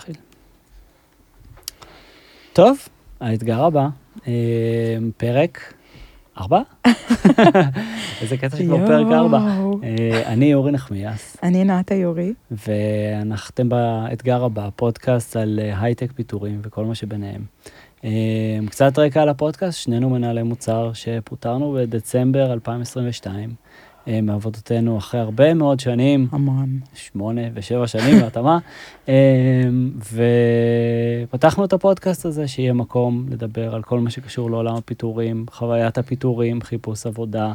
נתחיל. טוב, האתגר הבא, אה, פרק ארבע? איזה קטע שכבר פרק ארבע. אה, אני אורי נחמיאס, אני נעתה יורי. ואתם באתגר הבא, פודקאסט על אה, הייטק פיטורים וכל מה שביניהם. קצת רקע על הפודקאסט, שנינו מנהלי מוצר שפוטרנו בדצמבר 2022. אה, מעבודתנו אחרי הרבה מאוד שנים, המון. שמונה ושבע שנים בהתאמה, אה, ופתחנו את הפודקאסט הזה, שיהיה מקום לדבר על כל מה שקשור לעולם הפיטורים, חוויית הפיטורים, חיפוש עבודה,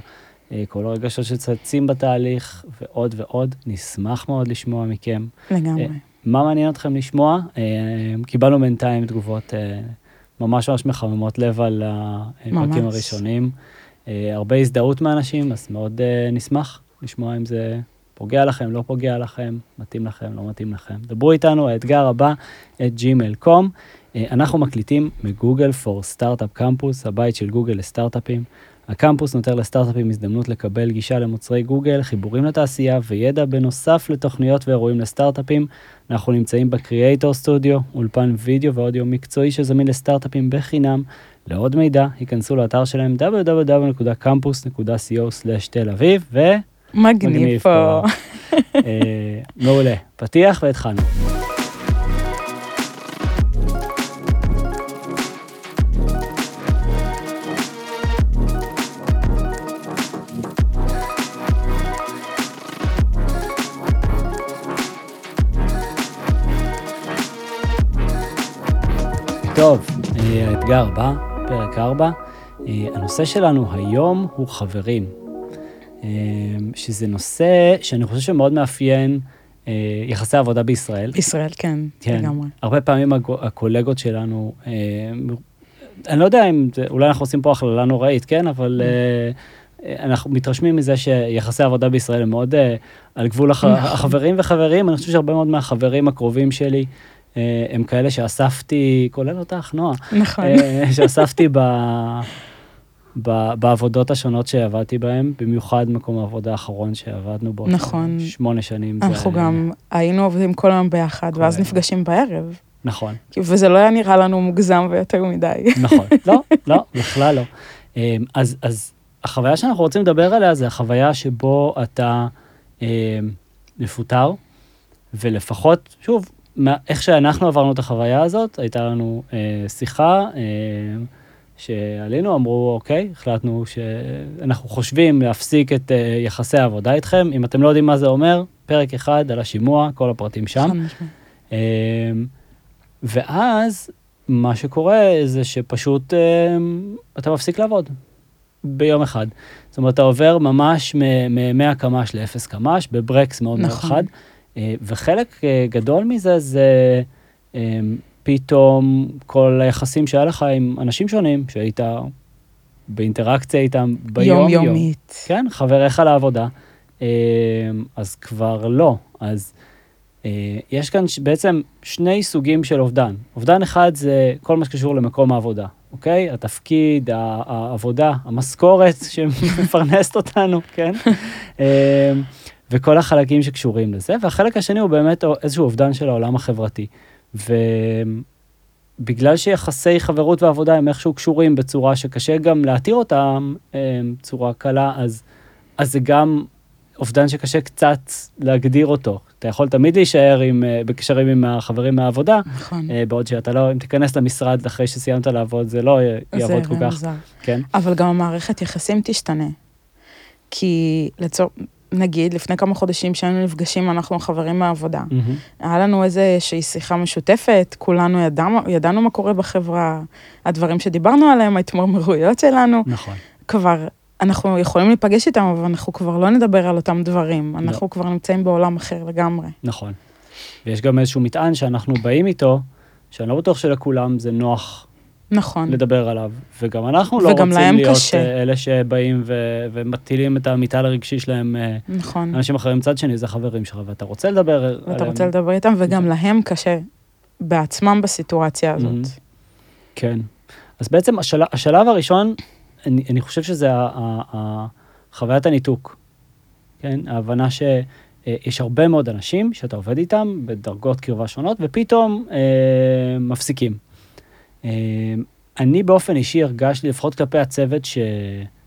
אה, כל הרגשות שצצים בתהליך, ועוד ועוד. נשמח מאוד לשמוע מכם. לגמרי. מה מעניין אתכם לשמוע? קיבלנו בינתיים תגובות ממש ממש מחממות לב על הפרקים ממש. הראשונים. אה, הרבה הזדהות מאנשים, אז מאוד אה, נשמח לשמוע אם זה פוגע לכם, לא פוגע לכם, מתאים לכם, לא מתאים לכם. דברו איתנו, האתגר הבא, את gmail.com. אה, אנחנו מקליטים מגוגל for סטארט-אפ קמפוס, הבית של גוגל לסטארט-אפים. הקמפוס נותן לסטארט-אפים הזדמנות לקבל גישה למוצרי גוגל, חיבורים לתעשייה וידע בנוסף לתוכניות ואירועים לסטארט-אפים. אנחנו נמצאים בקריאייטור סטודיו, אולפן וידאו ואודיו מקצועי שזמין לסטארט-אפים בחינם. לעוד מידע, היכנסו לאתר שלהם www.campus.co/תל אביב, ו... מגניב פה. אה, מעולה. פתיח והתחלנו. טוב, אה, האתגר הבא, פרק 4. אה, הנושא שלנו היום הוא חברים. אה, שזה נושא שאני חושב שמאוד מאפיין אה, יחסי עבודה בישראל. בישראל, כן, כן. לגמרי. הרבה פעמים הקולגות שלנו, אני לא יודע אם, אולי אנחנו עושים פה הכללה נוראית, כן? אבל אה, אנחנו מתרשמים מזה שיחסי עבודה בישראל הם מאוד אה, על גבול הח- נכון. החברים וחברים. אני חושב שהרבה מאוד מהחברים הקרובים שלי הם כאלה שאספתי, כולל אותך, נועה, נכון. אה, שאספתי ב... ב, בעבודות השונות שעבדתי בהן, במיוחד מקום העבודה האחרון שעבדנו בו. נכון. שמונה שנים. זה- אנחנו גם היינו עובדים כל היום ביחד, כל ואז היום. נפגשים בערב. נכון, וזה לא היה נראה לנו מוגזם ויותר מדי. נכון. לא, לא, בכלל לא. אה, אז, אז החוויה שאנחנו רוצים לדבר עליה זה החוויה שבו אתה אה, מפוטר, ולפחות, שוב, מה, איך שאנחנו עברנו את החוויה הזאת, הייתה לנו אה, שיחה, אה, שעלינו, אמרו, אוקיי, החלטנו שאנחנו חושבים להפסיק את אה, יחסי העבודה איתכם. אם אתם לא יודעים מה זה אומר, פרק אחד על השימוע, כל הפרטים שם. אמ, ואז מה שקורה זה שפשוט אמ, אתה מפסיק לעבוד ביום אחד. זאת אומרת, אתה עובר ממש מ-100 קמ"ש ל-0 קמ"ש בברקס מאוד נכון. חד. אה, וחלק אה, גדול מזה זה אמ, פתאום כל היחסים שהיה לך עם אנשים שונים, שהיית באינטראקציה איתם ביום-יום. יומיומית. כן, חבריך לעבודה, אה, אז כבר לא. אז אה, יש כאן בעצם שני סוגים של אובדן. אובדן אחד זה כל מה שקשור למקום העבודה, אוקיי? התפקיד, העבודה, המשכורת שמפרנסת אותנו, כן? וכל החלקים שקשורים לזה. והחלק השני הוא באמת איזשהו אובדן של העולם החברתי. ובגלל שיחסי חברות ועבודה הם איכשהו קשורים בצורה שקשה גם להתיר אותם אה, בצורה קלה, אז, אז זה גם אובדן שקשה קצת להגדיר אותו. אתה יכול תמיד להישאר עם, אה, בקשרים עם החברים מהעבודה, נכון. אה, בעוד שאתה לא, אם תיכנס למשרד אחרי שסיימת לעבוד, זה לא זה יעבוד כל כך, מוזר. כן? אבל גם המערכת יחסים תשתנה. כי לצור... נגיד, לפני כמה חודשים שהיינו נפגשים, אנחנו חברים מהעבודה. מהמם. היה לנו איזושהי שיחה משותפת, כולנו ידענו, ידענו מה קורה בחברה, הדברים שדיברנו עליהם, ההתמרמרויות שלנו, נכון, כבר, אנחנו יכולים להיפגש איתם, אבל אנחנו כבר לא נדבר על אותם דברים, אנחנו כבר נמצאים בעולם אחר לגמרי. נכון. ויש גם איזשהו מטען שאנחנו באים איתו, שאני לא בטוח שלכולם זה נוח נכון. לדבר עליו, וגם אנחנו לא וגם רוצים להיות קשה. אה, אלה שבאים ו- ומטילים את המטען הרגשי שלהם אה, נכון. אנשים אחרים מצד שני, זה חברים שלך, ואתה רוצה לדבר ואתה עליהם. רוצה לדבר איתם, וגם להם קשה בעצמם בסיטואציה הזאת. מהמם. כן. אז בעצם השלב, השלב הראשון, אני, אני חושב שזה ה- ה- ה- חוויית הניתוק. כן? ההבנה ש... אה, יש הרבה מאוד אנשים שאתה עובד איתם בדרגות קרבה שונות, ופתאום אה, מפסיקים. אה, אני באופן אישי הרגשתי, לפחות כלפי הצוות ש,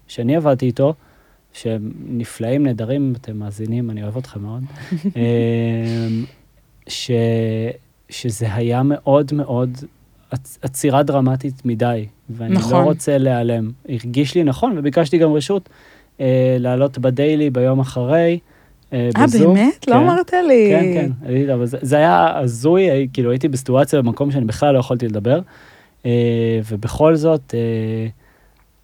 שאני עבדתי איתו, שהם נפלאים, נהדרים, אתם מאזינים, אני אוהב אתכם מאוד, אה, ש, שזה היה מאוד מאוד עצ- עצירה דרמטית מדי, ואני נכון. לא רוצה להיעלם. הרגיש לי נכון, וביקשתי גם רשות אה, לעלות בדיילי ביום אחרי. אה, אה, בזום. באמת? לא כן. אמרת לי. כן, כן, אבל זה, זה היה הזוי, הי- כאילו הייתי בסיטואציה במקום שאני בכלל לא יכולתי לדבר, אה, ובכל זאת, אה,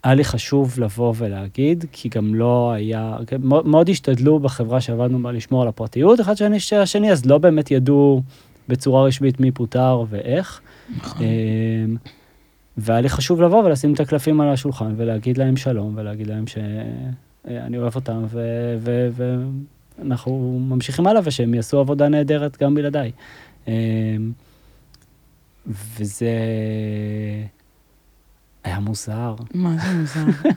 היה לי חשוב לבוא ולהגיד, כי גם לא היה, מאוד, מאוד השתדלו בחברה שעבדנו בה לשמור על הפרטיות, אחד שני השני, אז לא באמת ידעו בצורה רשמית מי פוטר ואיך. נכון. אה, והיה לי חשוב לבוא ולשים את הקלפים על השולחן ולהגיד להם שלום ולהגיד להם שאני אוהב אותם ואנחנו ממשיכים הלאה ושהם יעשו עבודה נהדרת גם בלעדיי. וזה היה מוזר. מה זה מוזר.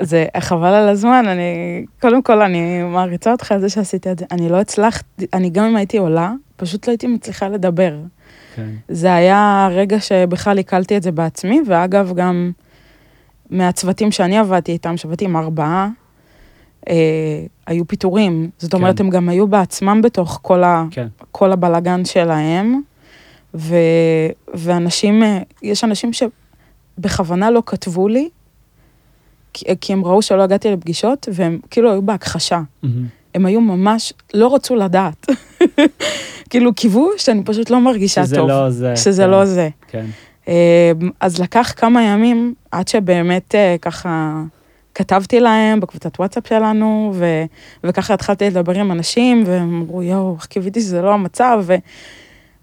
זה חבל על הזמן, אני, קודם כל אני מעריצה אותך על זה שעשית את זה. אני לא הצלחתי, אני גם אם הייתי עולה, פשוט לא הייתי מצליחה לדבר. כן. זה היה רגע שבכלל עיכלתי את זה בעצמי, ואגב, גם מהצוותים שאני עבדתי איתם, שעבדתי עם ארבעה, אה, היו פיטורים. זאת אומרת, כן. הם גם היו בעצמם בתוך כל, ה, כן, כל הבלגן שלהם, ו, ואנשים, אה, יש אנשים שבכוונה לא כתבו לי, כי, כי הם ראו שלא הגעתי לפגישות, והם כאילו היו בהכחשה. מהמם. הם היו ממש, לא רצו לדעת. כאילו, קיוו שאני פשוט לא מרגישה שזה טוב. לא זה. שזה כן, לא זה. כן, אה, אז לקח כמה ימים עד שבאמת אה, ככה כתבתי להם בקבוצת וואטסאפ שלנו, ו, וככה התחלתי לדבר עם אנשים, והם אמרו, יואו, איך קיוויתי שזה לא המצב,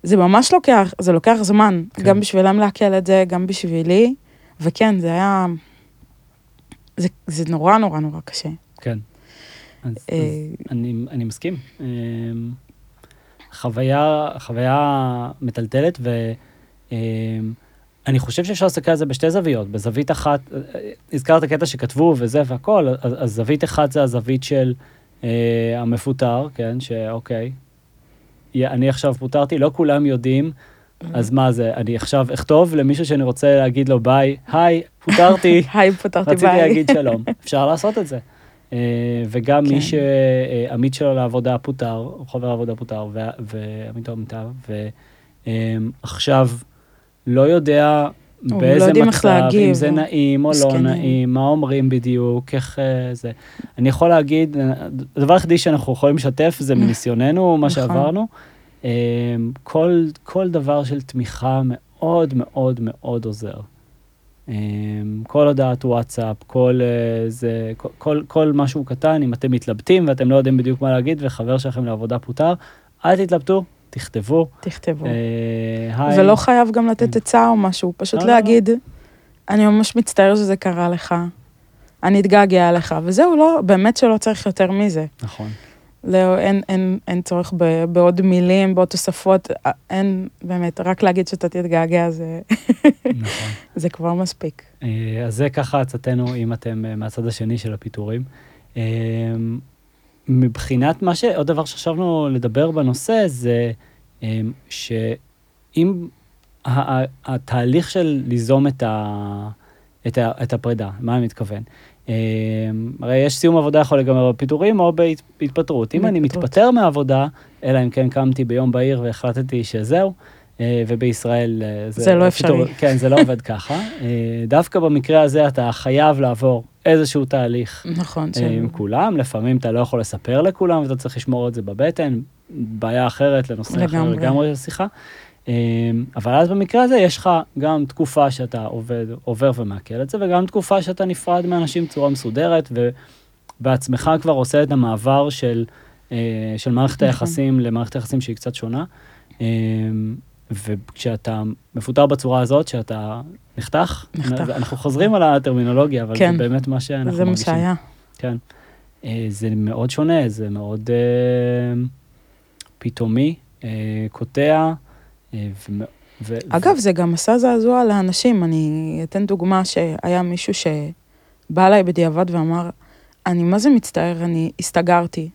וזה ממש לוקח, זה לוקח זמן, כן. גם בשבילם לעכל את זה, גם בשבילי, וכן, זה היה, זה, זה נורא נורא נורא קשה. כן. אז, אה, אז אני, אני מסכים. אמ, חוויה, חוויה מטלטלת, ואני חושב שאפשר להסתכל על זה בשתי זוויות. בזווית אחת, אה, הזכרת קטע שכתבו וזה והכל, אז, אז זווית אחת זה הזווית של אה, המפוטר, כן, שאוקיי, אני עכשיו פוטרתי, לא כולם יודעים, אז מה זה, אני עכשיו אכתוב למישהו שאני רוצה להגיד לו ביי, היי, פוטרתי. היי, רציתי ביי. להגיד שלום, אפשר לעשות את זה. אה, וגם כן. מי שעמית שלו לעבודה פוטר, חבר עבודה פוטר, ו- ועמיתו עמיתיו, ועכשיו לא יודע באיזה איך מצב, להגיב, אם זה או- נעים או לא מסכנים. נעים, מה אומרים בדיוק, איך אה, זה. אני יכול להגיד, אה, הדבר היחידי שאנחנו יכולים לשתף זה מניסיוננו, מה נכון. שעברנו. אה, כל, כל דבר של תמיכה מאוד מאוד מאוד עוזר. אה, כל הודעת וואטסאפ, כל, אה, זה, כל, כל, כל משהו קטן, אם אתם מתלבטים ואתם לא יודעים בדיוק מה להגיד וחבר שלכם לעבודה פוטר, אל תתלבטו, תכתבו. תכתבו. אה, היי. ולא חייב גם לתת עצה או משהו, פשוט לא, לא, לא. להגיד, אני ממש מצטער שזה קרה לך, אני אתגעגע אליך, וזהו, לא, באמת שלא צריך יותר מזה. נכון. לא, אין, אין, אין צורך ב, בעוד מילים, בעוד תוספות, אה, אין, באמת, רק להגיד שאתה תתגעגע זה, נכון. זה כבר מספיק. אה, אז זה ככה עצתנו, אם אתם אה, מהצד השני של הפיטורים. מבחינת מה ש... עוד דבר שחשבנו לדבר בנושא, זה אה, שאם התהליך של ליזום את, ה... את, ה... את הפרידה, מה אני מתכוון? אה, הרי יש סיום עבודה יכול להיגמר בפיטורים או בהתפטרות. אם אני. מתפטר מהעבודה, אלא אם כן קמתי ביום בהיר והחלטתי שזהו, אה, ובישראל אה, זה לא אפשרי. כן, זה לא עובד ככה. אה, דווקא במקרה הזה אתה חייב לעבור איזשהו תהליך נכון, אה, של... עם כולם, לפעמים אתה לא יכול לספר לכולם ואתה צריך לשמור את זה בבטן, בעיה אחרת לנושא אחר לגמרי. לגמרי לשיחה. אה, אבל אז במקרה הזה יש לך גם תקופה שאתה עובד, עובר ומעכל את זה, וגם תקופה שאתה נפרד מאנשים בצורה מסודרת, ובעצמך כבר עושה את המעבר של, אה, של מערכת נכון. היחסים למערכת היחסים שהיא קצת שונה. וכשאתה מפוטר בצורה הזאת, שאתה נחתך, נחתך. אנחנו חוזרים על הטרמינולוגיה, אבל כן. זה באמת מה שאנחנו זה מה מרגישים. שהיה. כן. אה, זה מאוד שונה, זה מאוד אה, פתאומי, אה, קוטע. אה, ומ- ו- אגב, זה גם עשה זעזוע לאנשים. אני אתן דוגמה שהיה מישהו שבא אליי בדיעבד ואמר, אני מה זה מצטער, אני הסתגרתי.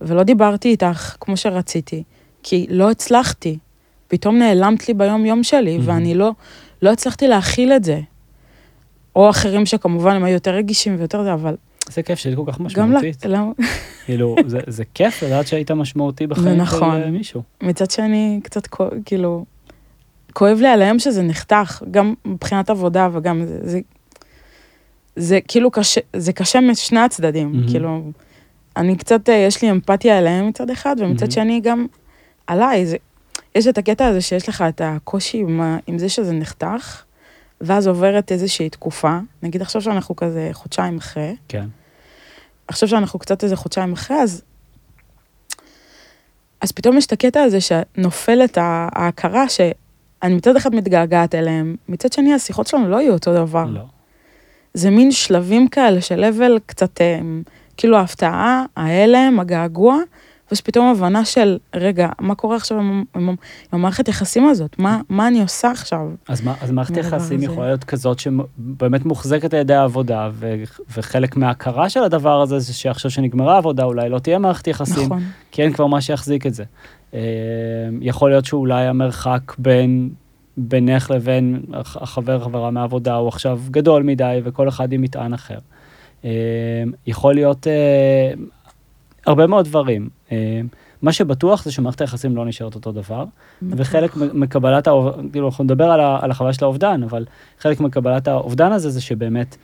ולא דיברתי איתך כמו שרציתי, כי לא הצלחתי. פתאום נעלמת לי ביום-יום שלי, Mhm. ואני לא, לא הצלחתי להכיל את זה. או אחרים שכמובן הם היו יותר רגישים ויותר זה, אבל זה כיף שהיית כל כך גם משמעותית. לה, לא, כאילו, זה- זה כיף לדעת שהיית משמעותי בחיים של נכון. אה, מישהו. מצד שני, קצת כאילו, כואב לי עליהם שזה נחתך, גם מבחינת עבודה וגם זה, זה, זה כאילו קשה, זה קשה משני הצדדים, מהמם. כאילו, אני קצת, אה, יש לי אמפתיה אליהם מצד אחד, ומצד מהמם. שני גם עליי, זה, יש את הקטע הזה שיש לך את הקושי עם, עם זה שזה נחתך, ואז עוברת איזושהי תקופה, נגיד עכשיו שאנחנו כזה חודשיים אחרי, כן. עכשיו שאנחנו קצת איזה חודשיים אחרי, אז... אז פתאום יש את הקטע הזה שנופלת ההכרה שאני מצד אחד מתגעגעת אליהם, מצד שני השיחות שלנו לא יהיו אותו דבר. לא. זה מין שלבים כאלה של לבל קצת, אה, כאילו ההפתעה, ההלם, הגעגוע, ויש פתאום הבנה של, רגע, מה קורה עכשיו עם, עם, עם המערכת יחסים הזאת? מה, מה אני עושה עכשיו? אז, מה, אז מערכת יחסים. יכולה להיות כזאת שבאמת מוחזקת על ידי העבודה, ו, וחלק מההכרה של הדבר הזה זה שעכשיו שנגמרה העבודה אולי לא תהיה מערכת יחסים, נכון. כי אין כבר מה שיחזיק את זה. אה, יכול להיות שאולי המרחק בין, בינך לבין הח- החבר, חברה מהעבודה הוא עכשיו גדול מדי וכל אחד עם מטען אחר. אה, יכול להיות אה, הרבה מאוד דברים. אה, מה שבטוח זה שמערכת היחסים לא נשארת אותו דבר, וחלק מ- מקבלת, כאילו אנחנו נדבר על, החוויה של האובדן, אבל חלק מקבלת האובדן הזה זה שבאמת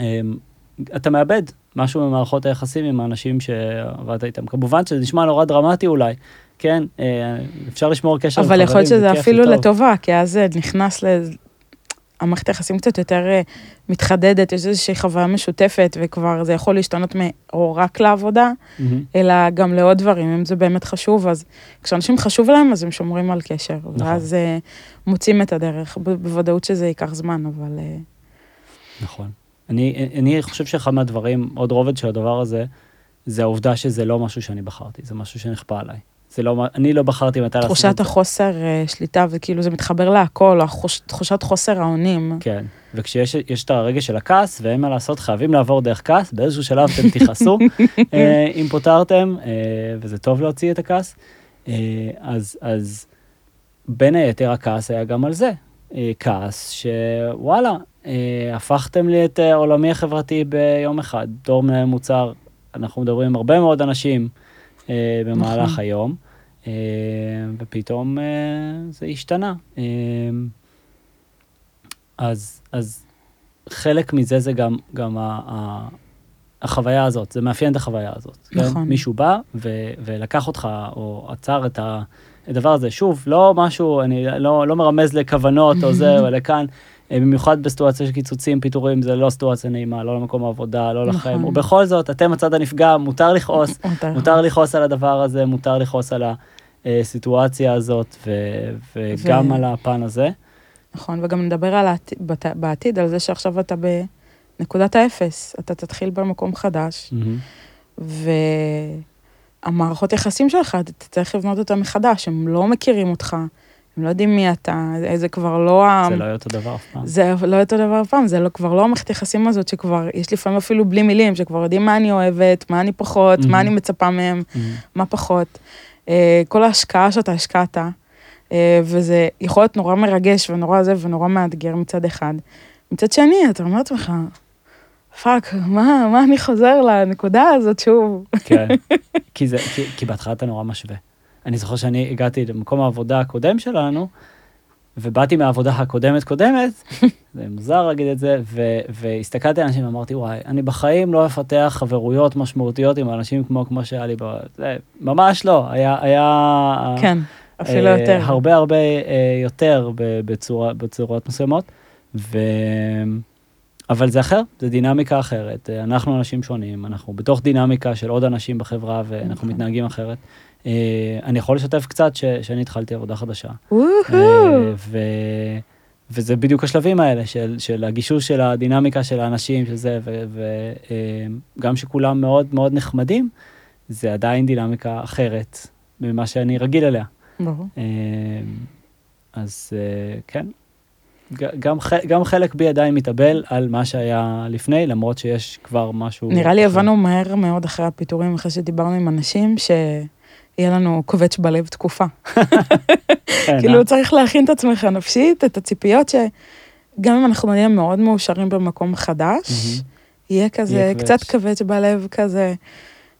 אמ, אתה מאבד משהו ממערכות היחסים עם האנשים שעבדת איתם. כמובן שזה נשמע נורא דרמטי אולי, כן, אה, אפשר לשמור קשר עם אבל יכול להיות חברים, זה שזה אפילו. לטובה, כי אז זה נכנס. המערכת היחסים קצת יותר אה, מתחדדת, יש איזושהי חוויה משותפת, וכבר זה יכול להשתנות מ... או רק לעבודה, מהמם. אלא גם לעוד דברים, אם זה באמת חשוב, אז כשאנשים חשוב להם, אז הם שומרים על קשר, נכון. ואז אה, מוצאים את הדרך, ב- בוודאות שזה ייקח זמן, אבל... אה, נכון. אני, אני חושב שאחד מהדברים, עוד רובד של הדבר הזה, זה העובדה שזה לא משהו שאני בחרתי, זה משהו שנכפה עליי. זה לא, אני לא בחרתי מתי לעשות את תחושת זה. החוסר אה, שליטה, וכאילו זה מתחבר להכל, החוש- תחושת חוסר האונים. כן, וכשיש יש את הרגע של הכעס, ואין מה לעשות, חייבים לעבור דרך כעס, באיזשהו שלב אתם תכעסו, אה, אם פוטרתם, אה, וזה טוב להוציא את הכעס. אז, אז בין היתר הכעס היה גם על זה. כעס שוואלה, הפכתם לי את עולמי החברתי ביום אחד. בתור מנהל מוצר, אנחנו מדברים עם הרבה מאוד אנשים במהלך נכון. היום, ופתאום אה, זה השתנה. אה, אז, אז חלק מזה זה גם, גם ה, ה, החוויה הזאת, זה מאפיין את החוויה הזאת. נכון. כן? מישהו בא ו, ולקח אותך, או עצר את הדבר הזה. שוב, לא משהו, אני לא, לא מרמז לכוונות או זה או לכאן, אה, במיוחד בסיטואציה של קיצוצים, פיטורים, זה לא סיטואציה נעימה, לא למקום העבודה, לא לכם. נכון. ובכל זאת, אתם הצד הנפגע, מותר לכעוס, מותר. לכעוס על הדבר הזה, מותר לכעוס על הסיטואציה הזאת, ו- וגם ו- על הפן הזה. נכון, וגם נדבר על העתיד, בת- בעתיד, על זה שעכשיו אתה בנקודת האפס, אתה תתחיל במקום חדש, מהמם. והמערכות יחסים שלך, אתה צריך לבנות אותם מחדש, הם לא מכירים אותך, הם לא יודעים מי אתה, זה- כבר לא ה... זה לא יהיה אותו דבר אף פעם. זה לא אותו דבר אף פעם, זה לא, כבר לא המערכת יחסים הזאת שכבר, יש לפעמים אפילו בלי מילים, שכבר יודעים מה אני אוהבת, מה אני פחות, Mhm. מה אני מצפה מהם, מהמם. מה פחות. אה, כל ההשקעה שאתה השקעת, אה, וזה יכול להיות נורא מרגש ונורא זה ונורא מאתגר מצד אחד. מצד שני, אתה אומר לעצמך, fuck, מה, מה אני חוזר לנקודה הזאת שוב? כן, כי, זה, כי, כי בהתחלה אתה נורא משווה. אני זוכר שאני הגעתי למקום העבודה הקודם שלנו, ובאתי מהעבודה הקודמת קודמת, זה מוזר להגיד את זה, ו, והסתכלתי על אנשים ואמרתי, וואי, אני בחיים לא אפתח חברויות משמעותיות עם אנשים כמו כמו שהיה לי, ב... זה, ממש לא, היה, היה כן, אפילו אה, יותר. הרבה הרבה אה, יותר בצורה, בצורות מסוימות, ו... אבל זה אחר, זה דינמיקה אחרת. אנחנו אנשים שונים, אנחנו בתוך דינמיקה של עוד אנשים בחברה ואנחנו נכון. מתנהגים אחרת. אה, אני יכול לשתף קצת ש... שאני התחלתי עבודה חדשה. אה, ו... וזה בדיוק השלבים האלה של, של הגישוש של הדינמיקה של האנשים, של זה, וגם שכולם מאוד מאוד נחמדים, זה עדיין דינמיקה אחרת ממה שאני רגיל אליה. ברור. אה, אז אה, כן, גם, גם חלק בי עדיין מתאבל על מה שהיה לפני, למרות שיש כבר משהו... נראה לי. הבנו מהר מאוד אחרי הפיטורים, אחרי שדיברנו עם אנשים, שיהיה לנו כובץ' בלב תקופה. כן, כאילו אה? צריך להכין את עצמך נפשית, את הציפיות שגם אם אנחנו נהיה מאוד מאושרים במקום חדש. יהיה כזה יהיה קצת כבץ'. כבץ' בלב, כזה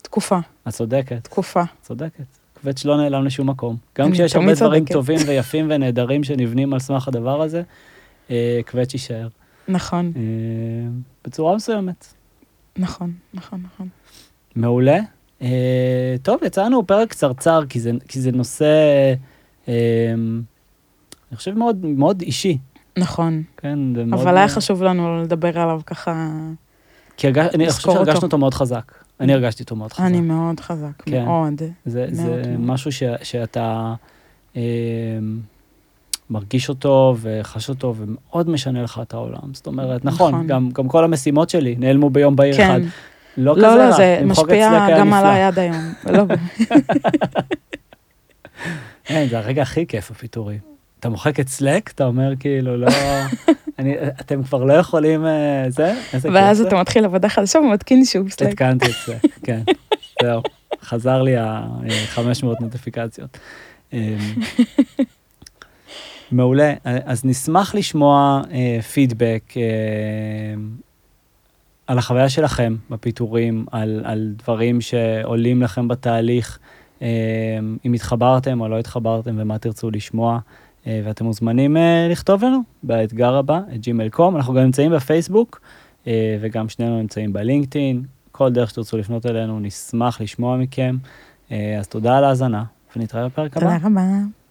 תקופה, את צודקת, תקופה. צודקת. קווץ' לא נעלם לשום מקום. גם כשיש הרבה דברים. טובים ויפים ונהדרים שנבנים על סמך הדבר הזה, אה, קווץ' יישאר. נכון, אה, בצורה מסוימת. נכון, נכון, נכון. מעולה. אה, טוב, יצא לנו פרק קצרצר, כי זה, כי זה נושא, אה, אני חושב, מאוד, מאוד אישי. נכון, כן, זה מאוד... אבל היה חשוב לנו לדבר עליו ככה, כי הרגש, אני חושב שהרגשנו אותו. אותו מאוד חזק. אני הרגשתי אותו מאוד חזק. אני מאוד חזק, כן. מאוד. זה, זה מאוד מאוד. משהו ש, שאתה אה, מרגיש אותו וחש אותו ומאוד משנה לך את העולם. זאת אומרת, נכון, נכון. גם, גם כל המשימות שלי נעלמו ביום בהיר אחד. לא כזה לא, רע, לא, זה משפיע גם. עליי עד היום. לא, כן, זה הרגע הכי כיף, הפיטורים. אתה מוחק את סלק, אתה אומר כאילו, לא, אני, אתם כבר לא יכולים, אה, זה, איזה כיף ואז. אתה מתחיל עבודה חדשה ומתקין שוב סלק. התקנתי את זה, כן, זהו, חזר לי ה-500 נוטיפיקציות. אמ, מעולה, אז נשמח לשמוע אה, פידבק אה, על החוויה שלכם בפיטורים, על, על דברים שעולים לכם בתהליך, אה, אם התחברתם או לא התחברתם ומה תרצו לשמוע, אה, ואתם מוזמנים אה, לכתוב לנו באתגר הבא, את gmail.com, אנחנו גם נמצאים בפייסבוק, וגם שנינו נמצאים בלינקדאין, כל דרך שתרצו לפנות אלינו, נשמח לשמוע מכם. אז תודה על ההאזנה, ונתראה בפרק הבא. תודה רבה.